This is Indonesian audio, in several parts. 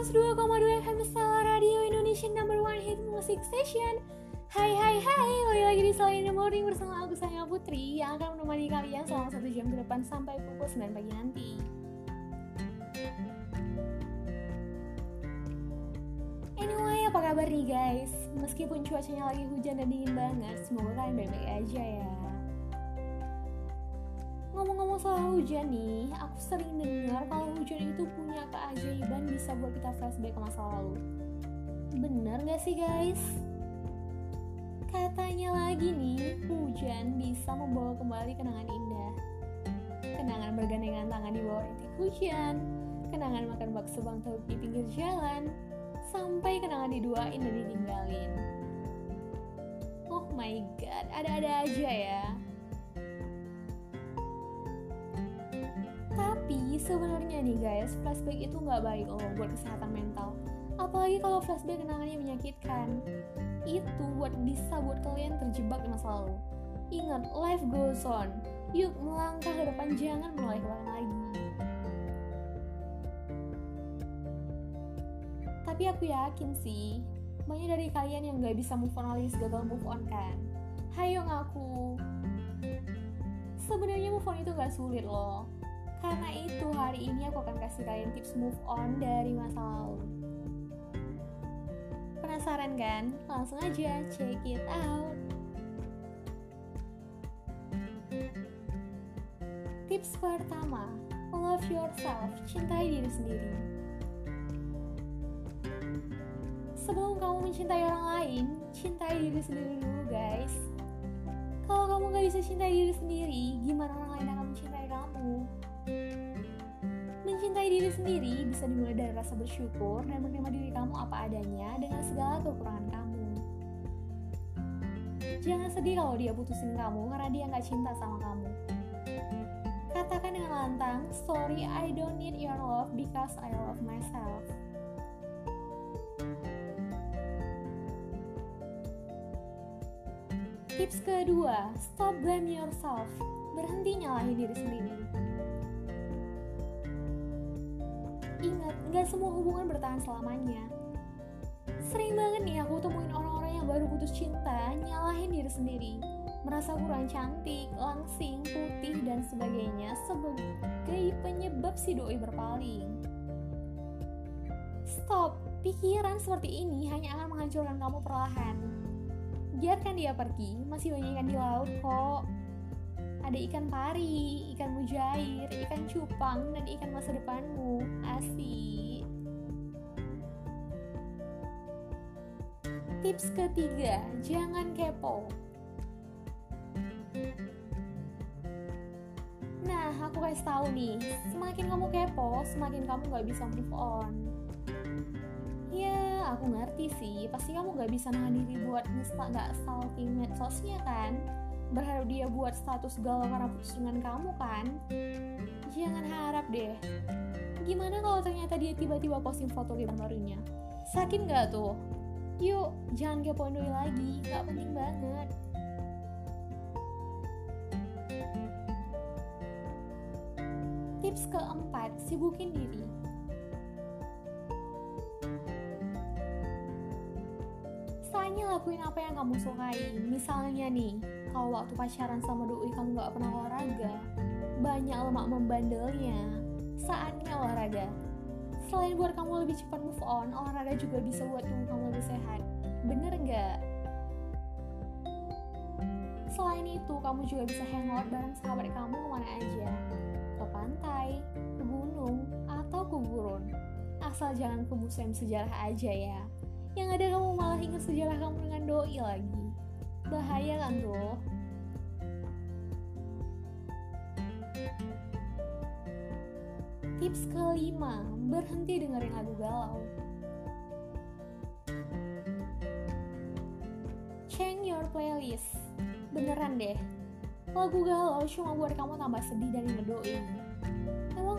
102,2 FM Stella Radio Indonesia number one hit music station. Hai hai hai, kembali lagi di Selain in the Morning bersama aku Sayang Putri Yang akan menemani kalian selama satu jam ke depan sampai pukul 9 pagi nanti. Anyway, apa kabar nih guys? Meskipun cuacanya lagi hujan dan dingin banget, semoga kalian baik-baik aja ya Soal hujan nih, aku sering dengar kalau hujan itu punya keajaiban bisa buat kita flashback ke masa lalu. Bener gak sih guys? Katanya lagi nih, hujan bisa membawa kembali kenangan indah. Kenangan bergandengan tangan di bawah rintik hujan, kenangan makan bakso bang di pinggir jalan, sampai kenangan diduain dan ditinggalin. Oh my god, ada-ada aja ya. Sebenarnya nih guys, flashback itu nggak baik loh buat kesehatan mental. Apalagi kalau flashback kenangannya menyakitkan. Itu buat bisa buat kalian terjebak di masa lalu. Ingat, life goes on. Yuk melangkah ke depan, jangan mulai belakang lagi. Tapi aku yakin sih, banyak dari kalian yang gak bisa move on alias gagal move on kan? Hayo ngaku. Sebenarnya move on itu gak sulit loh karena itu hari ini aku akan kasih kalian tips move on dari masa lalu. Penasaran kan? Langsung aja check it out. Tips pertama, love yourself, cintai diri sendiri. Sebelum kamu mencintai orang lain, cintai diri sendiri dulu guys. Kalau kamu gak bisa cintai diri sendiri, gimana orang lain akan mencintai kamu? Mencintai diri sendiri bisa dimulai dari rasa bersyukur dan menerima diri kamu apa adanya dengan segala kekurangan kamu. Jangan sedih kalau dia putusin kamu karena dia nggak cinta sama kamu. Katakan dengan lantang, sorry I don't need your love because I love myself. Tips kedua, stop blame yourself. Berhenti nyalahin diri sendiri. Gak semua hubungan bertahan selamanya. Sering banget nih aku temuin orang-orang yang baru putus cinta nyalahin diri sendiri. Merasa kurang cantik, langsing, putih, dan sebagainya sebagai penyebab si doi berpaling. Stop, pikiran seperti ini hanya akan menghancurkan kamu perlahan. Biarkan dia pergi, masih banyak ikan di laut kok. Ada ikan pari, ikan mujair, ikan cupang, dan ikan masa depanmu. Asik. Tips ketiga, jangan kepo. Nah, aku kasih tahu nih, semakin kamu kepo, semakin kamu gak bisa move on. Ya, aku ngerti sih, pasti kamu gak bisa nahan diri buat nggak stalking medsosnya kan? Berharap dia buat status galau karena putus dengan kamu kan? Jangan harap deh. Gimana kalau ternyata dia tiba-tiba posting foto kita barunya? Sakit nggak tuh? Yuk, jangan kepoin doi lagi, nggak penting banget. Tips keempat, sibukin diri. Lakuin apa yang kamu sukai. Misalnya nih, kalau waktu pacaran sama doi kamu gak pernah olahraga, banyak lemak membandelnya. Saatnya olahraga. Selain buat kamu lebih cepat move on, olahraga juga bisa buat tubuh kamu lebih sehat. Bener nggak? Selain itu, kamu juga bisa hangout bareng sahabat kamu ke mana aja. Ke pantai, ke gunung, atau ke gurun. Asal jangan ke museum sejarah aja ya. Yang ada kamu malah ingat sejarah kamu dengan doi lagi. Bahaya kan tuh? Tips kelima, berhenti dengerin lagu galau. Change your playlist. Beneran deh, lagu galau cuma buat kamu tambah sedih dan ngedoi.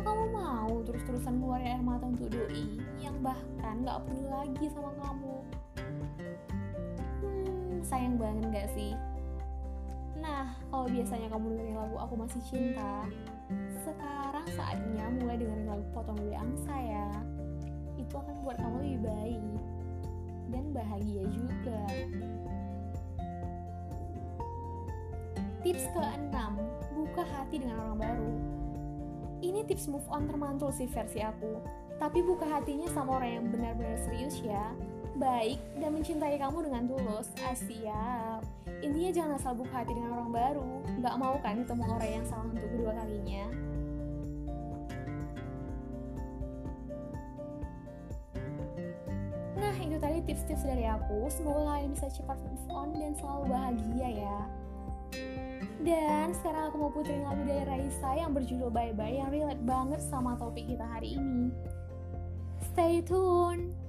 Kamu mau terus-terusan ngeluarin air mata untuk doi yang bahkan gak perlu lagi sama kamu? Hmm, sayang banget gak sih? Nah, kalau biasanya kamu dengerin lagu Aku Masih Cinta, sekarang saatnya mulai dengerin lagu Potong Dulu Angsa ya. Itu akan membuat kamu lebih baik dan bahagia juga. Tips ke-6, buka hati dengan orang baru. Ini tips move on termantul sih versi aku, tapi buka hatinya sama orang yang benar-benar serius ya, baik dan mencintai kamu dengan tulus. Ah, siap. Intinya jangan asal buka hati dengan orang baru, nggak mau kan ketemu orang yang salah untuk kedua kalinya. Nah, itu tadi tips-tips dari aku. Semoga kalian bisa cepat move on dan selalu bahagia ya. Dan sekarang aku mau puterin lagu dari Raisa yang berjudul Bye Bye yang relate banget sama topik kita hari ini. Stay tune!